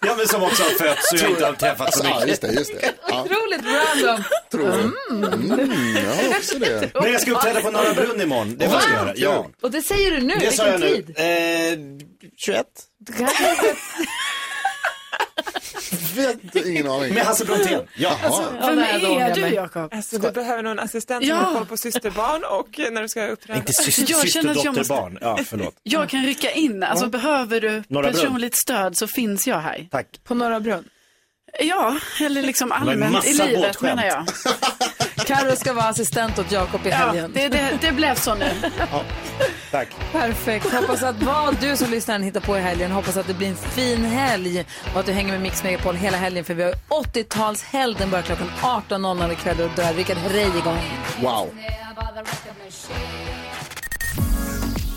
Ja, men som också har fötts och jag inte har träffat så Ja, mycket. just det, just det. Ja. Otroligt random. Tror jag. Mm, jag har också det. Men jag ska uppträda på Norra Brunn imorgon. Det vad jag göra. Ja. Och det säger du nu, Det sa jag vilken nu. tid? Eh, 21. Vet ingen aning. Med Hasse Brontén. Ja. Vem nej, då ångrar är du. Jakob? Alltså, du behöver nog en assistent som Ja. har koll på systerbarn och när du ska uppträda. Inte syster, Jag syster att jag dotter, måste- barn. Ja, förlåt. Jag kan rycka in. Alltså behöver du Norra Brunn. personligt stöd så finns jag här. Tack. På Norra Brunn. Ja, eller liksom allmänt i livet båtskämt. menar jag. Karo ska vara assistent åt Jakob i Ja, helgen. det, det, det blev så nu. Tack. Perfekt. Hoppas att vad du som lyssnar hittar på i helgen, hoppas att det blir en fin helg och att du hänger med Mix Megapol hela helgen för vi har 80-talshelg. Den börjar klockan 18.00 ikväll och då är Rickard Herrey igång. Wow.